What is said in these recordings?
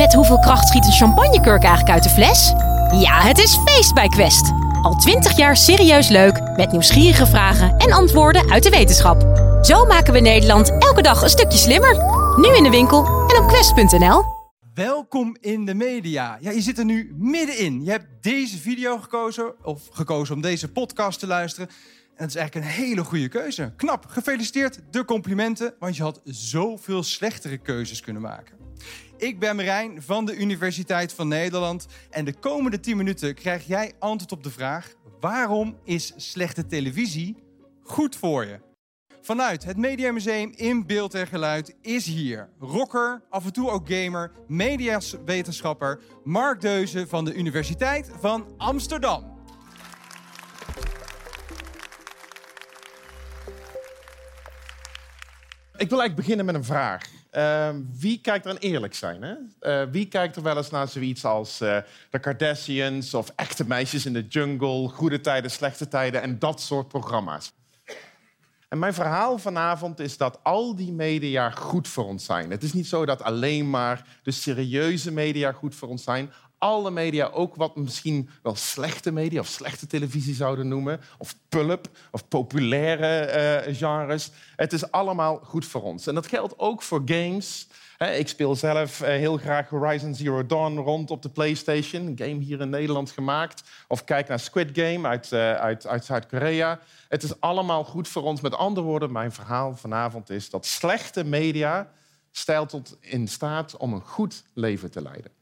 Met hoeveel kracht schiet een champagnekurk eigenlijk uit de fles? Ja, het is feest bij Quest. Al twintig jaar serieus leuk, met nieuwsgierige vragen en antwoorden uit de wetenschap. Zo maken we Nederland elke dag een stukje slimmer. Nu in de winkel en op quest.nl. Welkom in de media. Ja, je zit er nu middenin. Je hebt deze video gekozen, of gekozen om deze podcast te luisteren. En dat is eigenlijk een hele goede keuze. Knap, gefeliciteerd, de complimenten, want je had zoveel slechtere keuzes kunnen maken. Ik ben Marijn van de Universiteit van Nederland en de komende 10 minuten krijg jij antwoord op de vraag: waarom is slechte televisie goed voor je? Vanuit het Mediamuseum in Beeld en Geluid is hier rocker, af en toe ook gamer, mediawetenschapper Mark Deuze van de Universiteit van Amsterdam. Ik wil eigenlijk beginnen met een vraag. Ehm, wie kijkt er aan eerlijk zijn? Hè? Eh, wie kijkt er wel eens naar zoiets als uh, Kardashians of echte meisjes in de jungle, goede tijden, slechte tijden en dat soort programma's? En mijn verhaal vanavond is dat al die media goed voor ons zijn. Het is niet zo dat alleen maar de serieuze media goed voor ons zijn alle media, ook wat misschien wel slechte media of slechte televisie zouden noemen, of pulp of populaire uh, genres. Het is allemaal goed voor ons. En dat geldt ook voor games. Ik speel zelf eh, heel graag Horizon Zero Dawn rond op de PlayStation, een game hier in Nederland gemaakt. Of kijk naar Squid Game uit, uh, uit, uit Zuid-Korea. Het is allemaal goed voor ons. Met andere woorden, mijn verhaal vanavond is dat slechte media stelt tot in staat om een goed leven te leiden.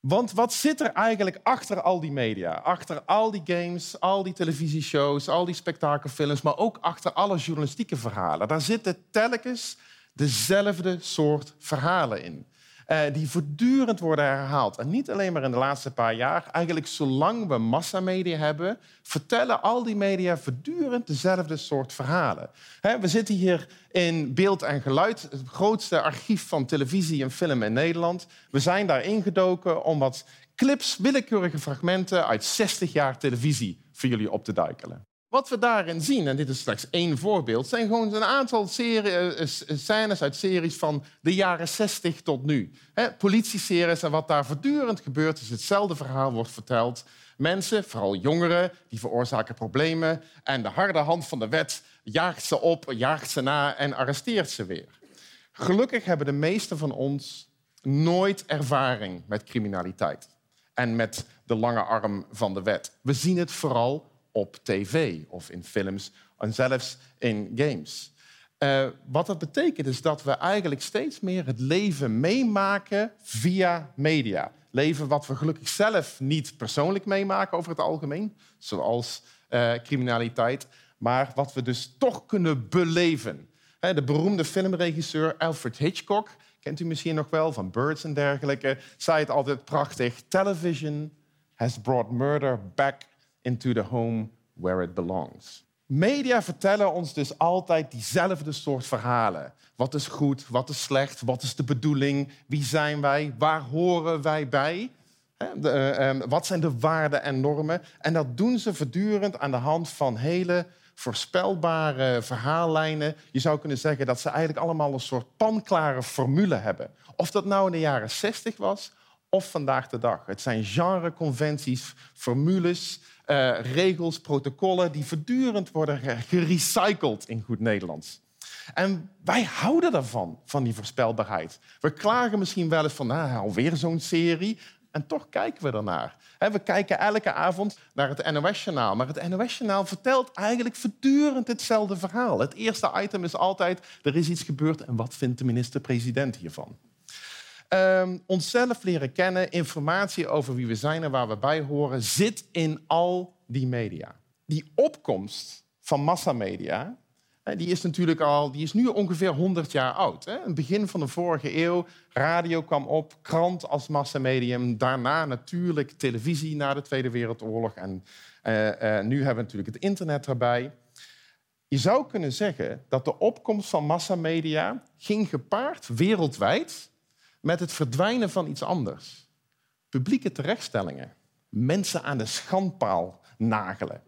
Want wat zit er eigenlijk achter al die media? Achter al die games, al die televisieshows, al die spektakelfilms, maar ook achter alle journalistieke verhalen. Daar zitten telkens dezelfde soort verhalen in. Uh, die voortdurend worden herhaald. En niet alleen maar in de laatste paar jaar. Eigenlijk zolang we massamedia hebben, vertellen al die media voortdurend dezelfde soort verhalen. we zitten hier in beeld en geluid, het grootste archief van televisie en film in Nederland. We zijn daar ingedoken om wat clips, willekeurige fragmenten uit 60 jaar televisie voor jullie op te duikelen. Wat we daarin zien, en dit is slechts één voorbeeld, zijn gewoon een aantal serie, eh, scènes uit series van de jaren 60 tot nu. Politieseries en wat daar voortdurend gebeurt, is hetzelfde verhaal wordt verteld. Mensen, vooral jongeren, die veroorzaken problemen. En de harde hand van de wet jaagt ze op, jaagt ze na en arresteert ze weer. Gelukkig hebben de meesten van ons nooit ervaring met criminaliteit en met de lange arm van de wet. We zien het vooral op tv of in films en zelfs in games. Uh, wat dat betekent is dat we eigenlijk steeds meer het leven meemaken via media. Leven wat we gelukkig zelf niet persoonlijk meemaken over het algemeen, zoals uh, criminaliteit, maar wat we dus toch kunnen beleven. De beroemde filmregisseur Alfred Hitchcock, kent u misschien nog wel van Birds en dergelijke, zei het altijd prachtig: Television has brought murder back into the home where it belongs. Media vertellen ons dus altijd diezelfde soort verhalen. Wat is goed, wat is slecht, wat is de bedoeling, wie zijn wij, waar horen wij bij? Uh, um, wat zijn de waarden en normen? En dat doen ze voortdurend aan de hand van hele voorspelbare verhaallijnen. Je zou kunnen zeggen dat ze eigenlijk allemaal een soort panklare formule hebben. Of dat nou in de jaren 60 was of vandaag de dag. Het zijn genreconventies, formules, uh, regels, protocollen die voortdurend worden gerecycled in goed Nederlands. En wij houden daarvan, van die voorspelbaarheid. We klagen misschien wel eens van, nou, alweer zo'n serie. En toch kijken we ernaar. We kijken elke avond naar het NOS-journaal. Maar het NOS-journaal vertelt eigenlijk voortdurend hetzelfde verhaal. Het eerste item is altijd, er is iets gebeurd en wat vindt de minister-president hiervan? Um, onszelf leren kennen, informatie over wie we zijn en waar we bij horen, zit in al die media. Die opkomst van massamedia, die is natuurlijk al, die is nu ongeveer 100 jaar oud. Hè? Het begin van de vorige eeuw, radio kwam op, krant als massamedium, daarna natuurlijk televisie na de Tweede Wereldoorlog en uh, uh, nu hebben we natuurlijk het internet erbij. Je zou kunnen zeggen dat de opkomst van massamedia ging gepaard wereldwijd met het verdwijnen van iets anders. Publieke terechtstellingen, mensen aan de schandpaal nagelen.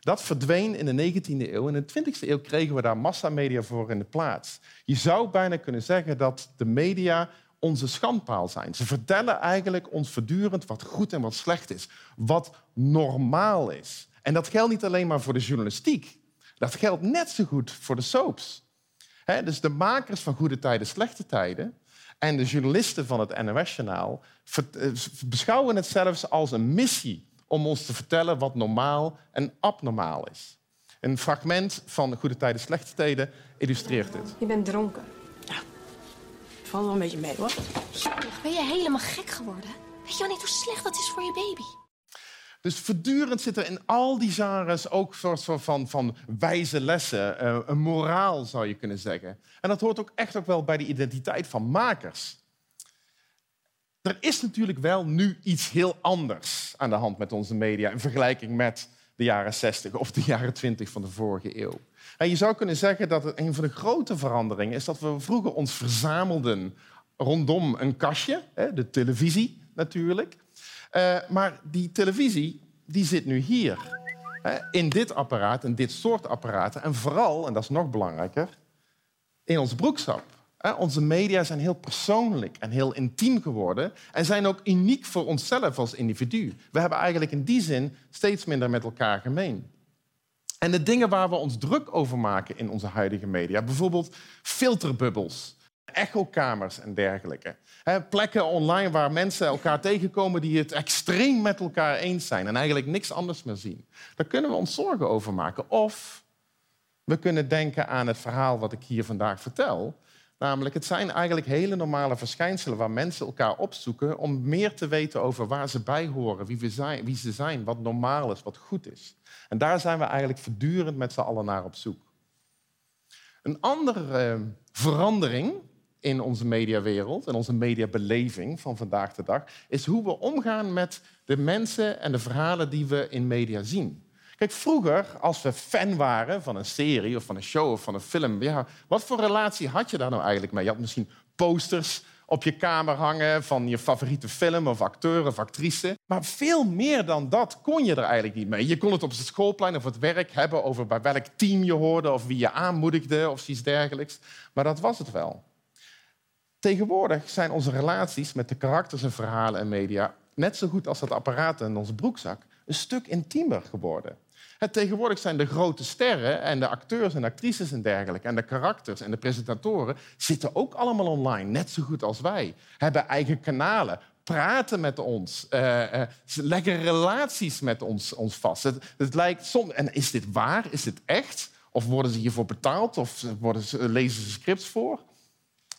Dat verdween in de 19e eeuw. In de 20e eeuw kregen we daar massamedia voor in de plaats. Je zou bijna kunnen zeggen dat de media onze schandpaal zijn. Ze vertellen eigenlijk ons voortdurend wat goed en wat slecht is. Wat normaal is. En dat geldt niet alleen maar voor de journalistiek. Dat geldt net zo goed voor de soaps. dus de makers van Goede Tijden, Slechte Tijden en de journalisten van het NOS-journaal eh, beschouwen het zelfs als een missie om ons te vertellen wat normaal en abnormaal is. Een fragment van Goede Tijden, Slechte Tijden illustreert dit. Je bent dronken. Ja, valt wel een beetje mee hoor. Ben je helemaal gek geworden? Weet je wel niet hoe slecht dat is voor je baby? Dus voortdurend zit er in al die genres ook soort van, van wijze lessen, eh, een moraal zou je kunnen zeggen. En dat hoort ook echt ook wel bij de identiteit van makers. Er is natuurlijk wel nu iets heel anders aan de hand met onze media in vergelijking met de jaren 60 of de jaren 20 van de vorige eeuw. En je zou kunnen zeggen dat een van de grote veranderingen is dat we vroeger ons verzamelden rondom een kastje, de televisie natuurlijk. Uh, maar die televisie die zit nu hier. Hè, in dit apparaat, in dit soort apparaten. En vooral, en dat is nog belangrijker, in ons broekzak. Onze media zijn heel persoonlijk en heel intiem geworden en zijn ook uniek voor onszelf als individu. We hebben eigenlijk in die zin steeds minder met elkaar gemeen. En de dingen waar we ons druk over maken in onze huidige media, bijvoorbeeld filterbubbels, echokamers en dergelijke. plekken online waar mensen elkaar tegenkomen die het extreem met elkaar eens zijn en eigenlijk niks anders meer zien. Daar kunnen we ons zorgen over maken. Of we kunnen denken aan het verhaal wat ik hier vandaag vertel. Namelijk, het zijn eigenlijk hele normale verschijnselen waar mensen elkaar opzoeken om meer te weten over waar ze bij horen, wie, we zijn, wie ze zijn, wat normaal is, wat goed is. En daar zijn we eigenlijk voortdurend met z'n allen naar op zoek. Een andere eh, verandering in onze mediawereld en onze mediabeleving van vandaag de dag, is hoe we omgaan met de mensen en de verhalen die we in media zien. Kijk, vroeger, als we fan waren van een serie of van een show of van een film, ja, wat voor relatie had je daar nou eigenlijk mee? Je had misschien posters op je kamer hangen van je favoriete film of acteur of actrice. Maar veel meer dan dat kon je er eigenlijk niet mee. Je kon het op het schoolplein of het werk hebben over bij welk team je hoorde of wie je aanmoedigde of iets dergelijks. Maar dat was het wel. Tegenwoordig zijn onze relaties met de karakters en verhalen en media net zo goed als dat apparaat in onze broekzak een stuk intiemer geworden. Het tegenwoordig zijn de grote sterren en de acteurs en actrices en dergelijke en de karakters en de presentatoren zitten ook allemaal online, net zo goed als wij. Hebben eigen kanalen, praten met ons, uh, uh, leggen relaties met ons, ons vast. Het, het lijkt soms, en is dit waar? Is dit echt? Of worden ze hiervoor betaald? Of worden ze, lezen ze scripts voor?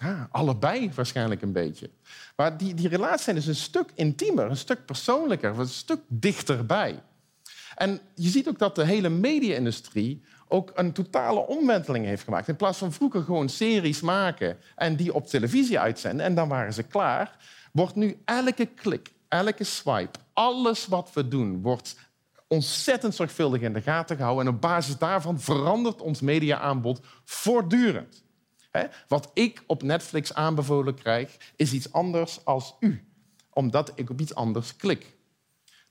Ja, allebei waarschijnlijk een beetje. Maar die, die relaties zijn dus een stuk intiemer, een stuk persoonlijker, een stuk dichterbij. En je ziet ook dat de hele media-industrie ook een totale omwenteling heeft gemaakt. In plaats van vroeger gewoon series maken en die op televisie uitzenden en dan waren ze klaar, wordt nu elke klik, elke swipe, alles wat we doen, wordt ontzettend zorgvuldig in de gaten gehouden. En op basis daarvan verandert ons mediaaanbod voortdurend. Wat ik op Netflix aanbevolen krijg, is iets anders als u. Omdat ik op iets anders klik.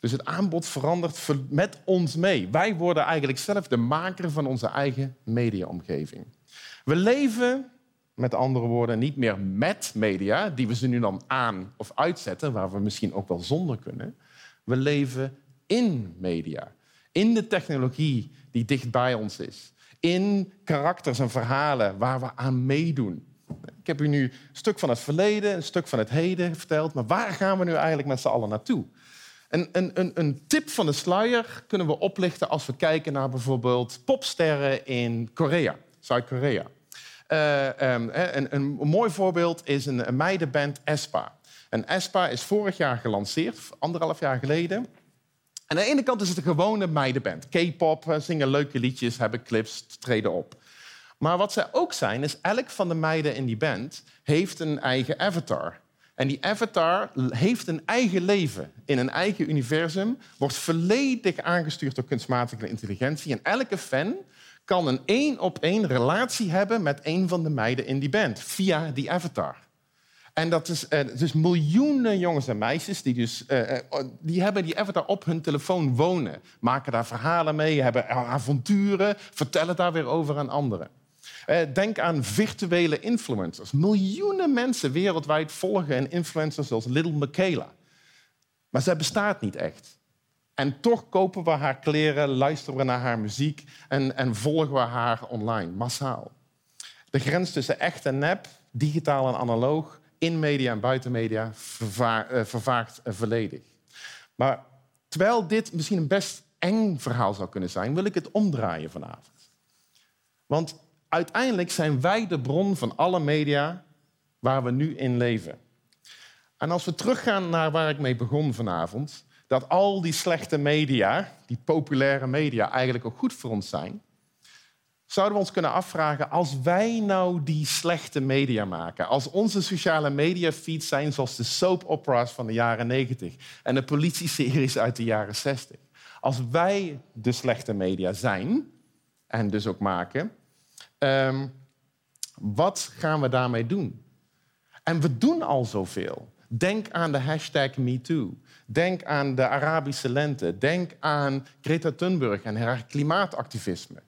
Dus het aanbod verandert met ons mee. Wij worden eigenlijk zelf de maker van onze eigen mediaomgeving. We leven, met andere woorden, niet meer met media, die we ze nu dan aan of uitzetten, waar we misschien ook wel zonder kunnen. We leven in media. In de technologie die dicht bij ons is in karakters en verhalen waar we aan meedoen. Ik heb u nu een stuk van het verleden, een stuk van het heden verteld, maar waar gaan we nu eigenlijk met z'n allen naartoe? Een, een, een, tip van de sluier kunnen we oplichten als we kijken naar bijvoorbeeld popsterren in Korea, Zuid-Korea. Uh, een, een, mooi voorbeeld is een, een meidenband Espa. En Espa is vorig jaar gelanceerd, anderhalf jaar geleden. Aan de ene kant is het een gewone meidenband. K-pop, eh, zingen leuke liedjes, hebben clips, treden op. Maar wat zij ook zijn, is elk van de meiden in die band heeft een eigen avatar. En die avatar heeft een eigen leven in een eigen universum, wordt volledig aangestuurd door kunstmatige intelligentie. En elke fan kan een één-op-één relatie hebben met een van de meiden in die band via die avatar. En dat is uh, dus miljoenen jongens en meisjes die, dus, uh, die hebben die avatar op hun telefoon wonen. Maken daar verhalen mee, hebben avonturen, vertellen daar weer over aan anderen. Eh, denk aan virtuele influencers. Miljoenen mensen wereldwijd volgen een influencer zoals Little Michaela. Maar zij bestaat niet echt. En toch kopen we haar kleren, luisteren we naar haar muziek en, en volgen we haar online, massaal. De grens tussen echt en nep, digitaal en analoog, in media en buiten media, uh, vervaagt uh, volledig. Maar terwijl dit misschien een best eng verhaal zou kunnen zijn, wil ik het omdraaien vanavond. Want uiteindelijk zijn wij de bron van alle media waar we nu in leven. En als we teruggaan naar waar ik mee begon vanavond, dat al die slechte media, die populaire media, eigenlijk ook goed voor ons zijn, zouden we ons kunnen afvragen, als wij nou die slechte media maken, als onze sociale media feeds zijn zoals de soap operas van de jaren 90 en de politieseries uit de jaren 60, als wij de slechte media zijn en dus ook maken, um, wat gaan we daarmee doen? En we doen al zoveel. Denk aan de hashtag MeToo. Denk aan de Arabische lente. Denk aan Greta Thunberg en haar klimaatactivisme.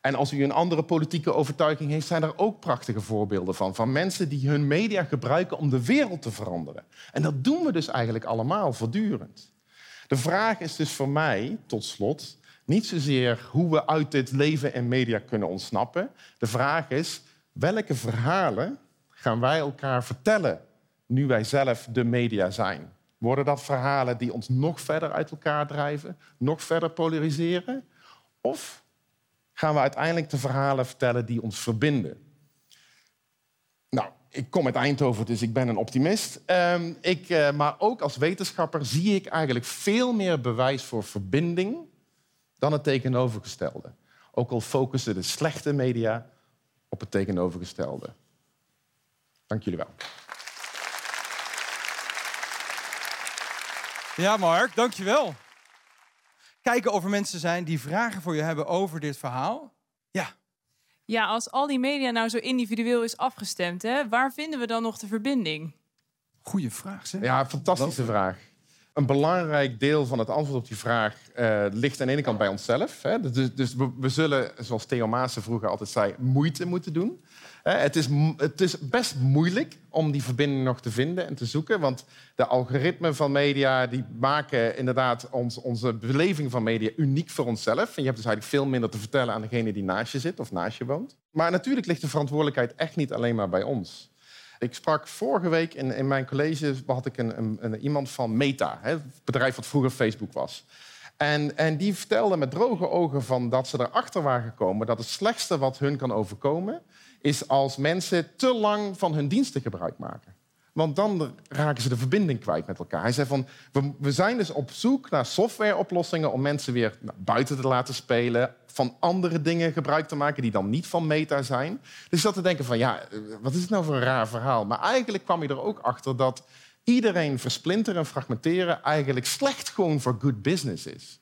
En als u een andere politieke overtuiging heeft, zijn er ook prachtige voorbeelden van. Van mensen die hun media gebruiken om de wereld te veranderen. En dat doen we dus eigenlijk allemaal voortdurend. De vraag is dus voor mij, tot slot, niet zozeer hoe we uit dit leven en media kunnen ontsnappen. De vraag is, welke verhalen gaan wij elkaar vertellen nu wij zelf de media zijn? Worden dat verhalen die ons nog verder uit elkaar drijven, nog verder polariseren? Of gaan we uiteindelijk de verhalen vertellen die ons verbinden? Nou, ik kom uit Eindhoven, dus ik ben een optimist. Um, ik, uh, maar ook als wetenschapper zie ik eigenlijk veel meer bewijs voor verbinding dan het tegenovergestelde. Ook al focussen de slechte media op het tegenovergestelde. Dank jullie wel. Ja, Mark, dankjewel. Kijken of er mensen zijn die vragen voor je hebben over dit verhaal. Ja. Ja, als al die media nou zo individueel is afgestemd, hè, waar vinden we dan nog de verbinding? Goeie vraag, zeg. Ja, fantastische vraag. Een belangrijk deel van het antwoord op die vraag uh, ligt aan de ene kant bij onszelf. Hè. Dus, dus we, we, zullen, zoals Theo Maassen vroeger altijd zei, moeite moeten doen. Het is, het is best moeilijk om die verbinding nog te vinden en te zoeken. Want de algoritmen van media die maken inderdaad ons, onze beleving van media uniek voor onszelf. En je hebt dus eigenlijk veel minder te vertellen aan degene die naast je zit of naast je woont. Maar natuurlijk ligt de verantwoordelijkheid echt niet alleen maar bij ons. Ik sprak vorige week in, in mijn college had ik een, een, een iemand van Meta, het bedrijf wat vroeger Facebook was. En, en, die vertelde met droge ogen van dat ze erachter waren gekomen dat het slechtste wat hun kan overkomen is als mensen te lang van hun diensten gebruik maken. Want dan raken ze de verbinding kwijt met elkaar. Hij zei van, we, we zijn dus op zoek naar softwareoplossingen om mensen weer buiten te laten spelen, van andere dingen gebruik te maken die dan niet van meta zijn. Dus zat te denken van, ja, wat is het nou voor een raar verhaal? Maar eigenlijk kwam je er ook achter dat iedereen versplinteren en fragmenteren eigenlijk slecht gewoon voor good business is.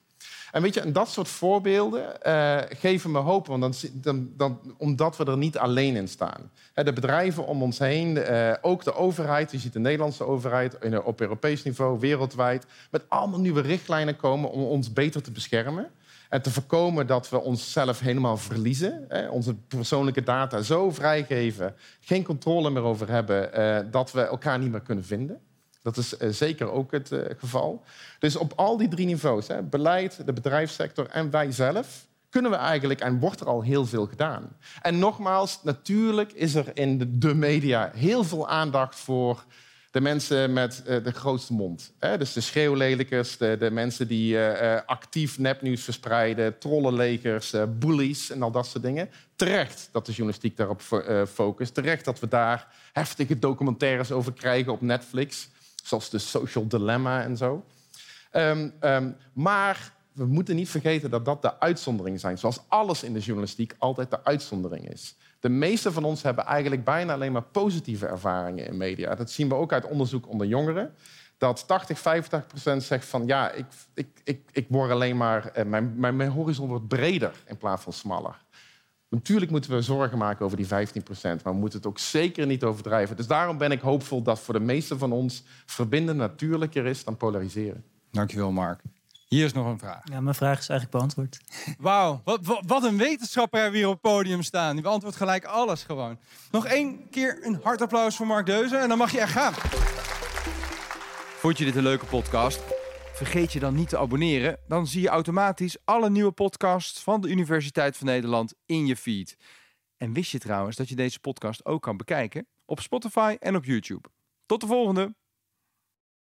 En weet je, en dat soort voorbeelden uh, geven me hoop, want dan, dan, dan, omdat we er niet alleen in staan. de bedrijven om ons heen, uh, ook de overheid, je ziet de Nederlandse overheid op Europees niveau, wereldwijd, met allemaal nieuwe richtlijnen komen om ons beter te beschermen. En te voorkomen dat we onszelf helemaal verliezen. Hè, onze persoonlijke data zo vrijgeven, geen controle meer over hebben, dat we elkaar niet meer kunnen vinden. Dat is uh, zeker ook het uh, geval. Dus op al die drie niveaus, hè, beleid, de bedrijfssector en wij zelf, kunnen we eigenlijk, en wordt er al heel veel gedaan. En nogmaals, natuurlijk is er in de, media heel veel aandacht voor de mensen met uh, de grootste mond. Dus de schreeuwlelijkers, de, de mensen die actief nepnieuws verspreiden, trollenlegers, bullies en al dat soort dingen. Terecht dat de journalistiek daarop focust. Terecht dat we daar heftige documentaires over krijgen op Netflix zoals de social dilemma en zo. Um, um, maar we moeten niet vergeten dat dat de uitzonderingen zijn. Zoals alles in de journalistiek altijd de uitzondering is. De meeste van ons hebben eigenlijk bijna alleen maar positieve ervaringen in media. Dat zien we ook uit onderzoek onder jongeren. Dat 80, 85 procent zegt van ja, ik, ik, ik, ik word alleen maar, eh, mijn, mijn horizon wordt breder in plaats van smaller. Natuurlijk moeten we zorgen maken over die 15 procent, maar we moeten het ook zeker niet overdrijven. Dus daarom ben ik hoopvol dat voor de meesten van ons verbinden natuurlijker is dan polariseren. Dankjewel, Mark. Hier is nog een vraag. Ja, mijn vraag is eigenlijk beantwoord. Wauw, wat, wat, wat een wetenschapper hebben we hier op het podium staan. Die beantwoordt gelijk alles gewoon. Nog één keer een hard applaus voor Mark Deuzen en dan mag je echt gaan. Vond je dit een leuke podcast? Vergeet je dan niet te abonneren. Dan zie je automatisch alle nieuwe podcasts van de Universiteit van Nederland in je feed. En wist je trouwens dat je deze podcast ook kan bekijken op Spotify en op YouTube? Tot de volgende!